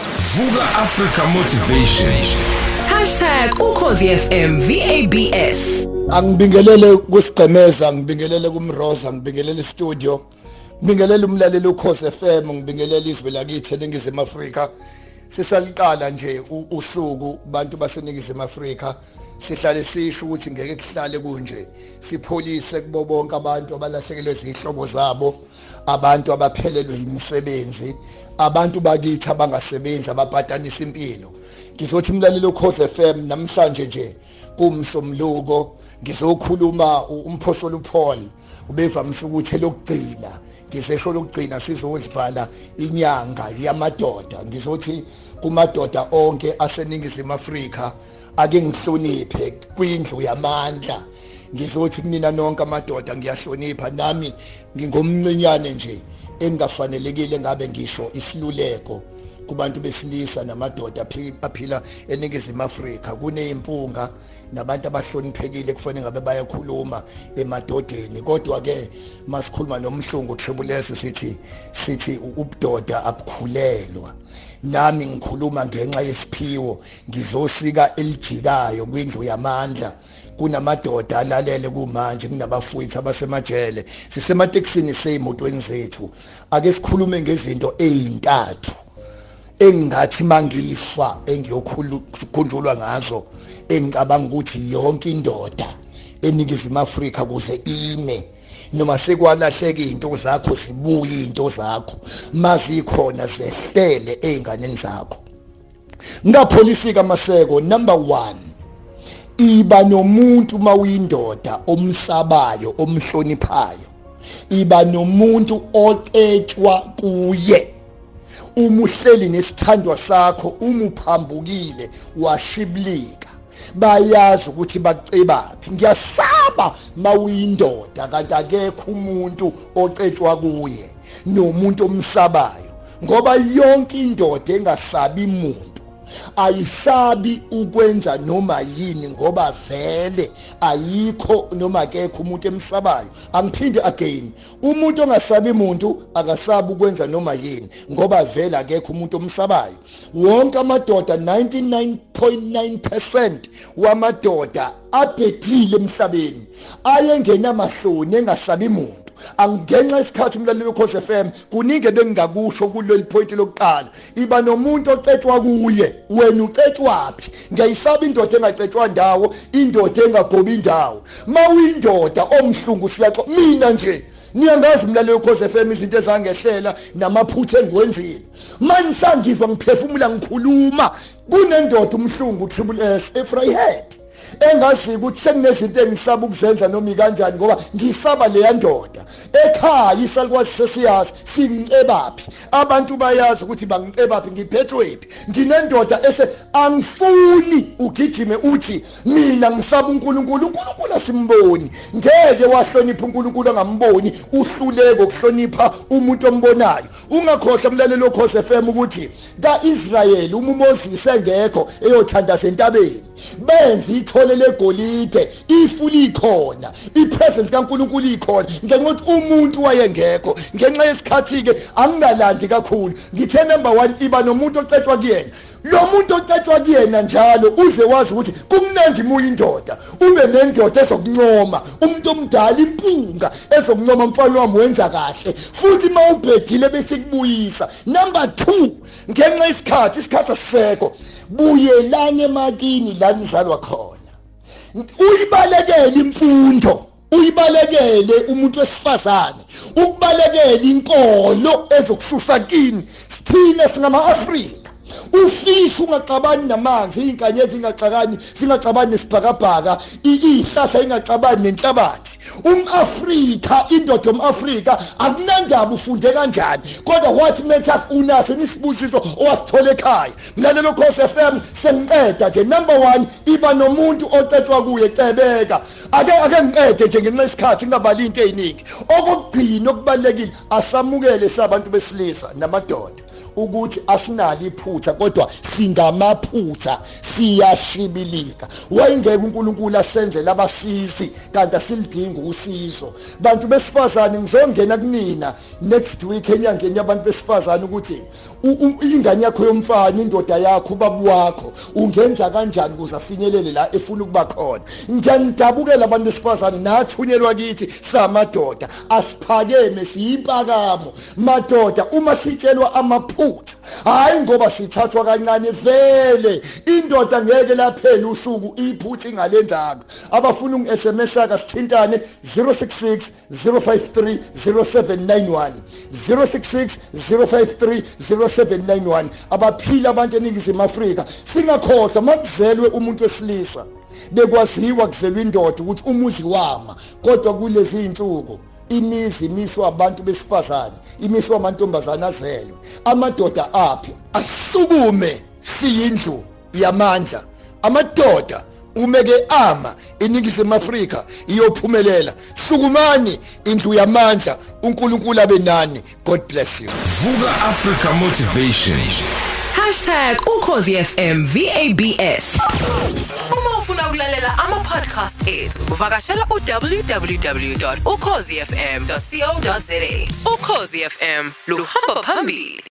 Vuka Africa Motivation. #ukhozifm VABS angibingelele kusigqemeza ngibingelele kumroza ngibingelele studio ngibingelele umlaleli ukhoze FM ngibingelele izwe lakithi eningizimu Afrika. Sisaliqala nje usuku bantu baseningizimu Afrika. Sihlale sisho ukuthi ngeke kuhlale kunje. Sipholise kubo bonke abantu abalahlekelwe izihlobo zabo abantu abaphelelwe imisebenzi abantu bakithi abangasebenzi ababhadanisa impilo. Ngizothi umlaleli ukhoze FM namhlanje nje kumsomluko ngizokhuluma umphosolo uPaul ubevamise ukuthi lokugcina ngisesho lokugcina sizodlivala inyanga yamadoda. Ngizothi kumadoda onke aseningizimu Afrika ake ngihloniphe kwindlu yamandla. Ngizothi kunina nonke amadoda ngiyahlonipha nami ngingomncinyane nje engafanelekile ngabe ngisho isiluleko. Kubantu besilisa namadoda aphila eningizimu Afrika. Kuneyimpunga nabantu abahloniphekile kufanele ngabe bayakhuluma emadodeni. Kodwa ke masikhuluma nomhlungu tribulesi sithi sithi ubudoda abukhulelwa. Nami ngikhuluma ngenxa yesiphiwo ngizosika elijikayo kwindlu yamandla. Kunamadoda alalele kumanje kunabafowethu abasemajele. Sisematekisini seyimotweni zethu. Ake sikhulume ngezinto ezintathu engingathi mangifa engiyokhululwa ngazo engicabanga ukuthi yonke indoda eningizimu Afrika kuze ime noma sekwalahleka izinto zakho zibuye izinto zakho mazikhona zehlele einganeni zakho. Ngapholisika maseko number 1 iba nomuntu mawuyindoda omsabayo omhloniphayo. Iba nomuntu ocetshwa kuye. Uma uhleli nesithandwa sakho uma uphambukile washiblika bayazi ukuthi bacebaphi ngiyasaba mawuyindoda kanti akekho umuntu ocetshwa kuye nomuntu omsabayo ngoba yonke indoda engasabi umuntu ayisabi ukwenza noma yini ngoba vele ayikho noma akekho umuntu emsabayo. Angiphinde again umuntu ongasabi umuntu akasabi ukwenza noma yini ngoba vele akekho umuntu omsabayo. Wonke amadoda 99.9% wamadoda abhedile emhlabeni ayengenamahloni engasabi umuntu angenxa isikhathi umlaleli wekhosi FM kuningi bengingakusho kuleli point lokuqala. Iba nomuntu ocetshwa kuye wena ucetshwapi ngiyayisaba indoda engacetshwa ndawo indoda engagobi indawo mawuyindoda omhlungu siyaxo mina nje niyangazi umlaleli wekhosi FM izinto ezangehlela namaphutha engiwenzile. Manje sangizwa ngiphefumula ngikhuluma kunendoda umhlungu triple S eFryhead engazi ukuthi sekunezinto engisaba ukuzenza noma ikanjani ngoba ngisaba leya ndoda. Ekhaya isalikwazi sesiyazi singicebaphi abantu bayazi ukuthi bangicebaphi ngiphethwephi nginendoda ese angifuni ugijime uthi mina ngisaba uNkulunkulu uNkulunkulu asimboni. Ngeke wahlonipha uNkulunkulu angamboni. Uhluleke ukuhlonipha umuntu ombonayo. Ungakhohlwa umlalelo okhoze FM ukuthi kaIsrayeli uma uMoses engekho eyothandaza entabeni. Benze ithole legolide ifuli ikhona ipresence kaNkuluNkulu ikhona. Ngenxa ukuthi umuntu wayengekho ngenxa yesikhathi ke angingalandi kakhulu. Ngithe number 1 iba nomuntu ocetshwa kuyena. Lo muntu ocetshwa kuyena njalo uze wazi ukuthi kumnandi muya indoda. Ube nendoda ezokuncoma umuntu omdala impunga ezokuncoma mfana wami wenza kahle. Futhi mawubhedile bese kubuyisa number 2 ngenxa isikhathi isikhathi asisekho buyelane emakini la nizalwa khona. Uyibalekele imfundo uyibalekele umuntu wesifazane ukubalekela inkolo ezokususa kini sithina singama-afrika. Ufisha ungaxabani namanzi izinkanyezi zingaxakani zingaxabani nesibhakabhaka ihlahla ingaxabani nenhlabathi. umAfrika indoda omAfrika akunandaba ufunde kanjani? Kodwa what matters unaso nisibusiso owasithola ekhaya? Mlalelo Khosi FM sengiqeda nje number 1 iba nomuntu ocetshwa kuye cebeka. Ake ake ngiqede nje ngenxa isikhathi ngingabali into eziningi okugcina okubalekile asamukele sabantu besilisa namadoda ukuthi asinalo iphutha kodwa singamaphutha siyashibilika wayengeke uNkulunkulu asenzele abasisi kanti asilidinga usizo. Bantu besifazane ngizongena kunina next week enyangeni yabantu besifazane ukuthi ingane yakho yomfana indoda yakho ubaba wakho ungenza kanjani ukuze afinyelele la efuna ukuba khona? Ngiyanidabukela abantu besifazane nathunyelwa kithi samadoda. Asiphakeme siyimpakamo. Madoda uma sitshelwa amaphutha hayi ngoba sithathwa kancane vele. Indoda ngeke laphela usuku iphutha ingalenzanga abafuna ungi-sms aka sithintane 066 053 0791 066 053 0791 abaphila abantu eningizimu afrika singakhohlwa makuzelwe umuntu wesilisa bekwaziwa kuzelwa indoda ukuthi umuzi wama kodwa kulezi insuku imizi imiswa abantu besifazane imiswa amantombazane azelwe amadoda aphi? Asukume siyindlu yamandla amadoda umeke ama eningizimu Afrika iyophumelela. Sukumani indlu yamandla uNkulunkulu abe nani. God bless you. Vuka africa motivation. #ukhozi FM VABS Uma ufuna ukulalela ama-podcast ethu uvakashela u-www.ukhozifm.co.za ukhozi FM luhamba phambili.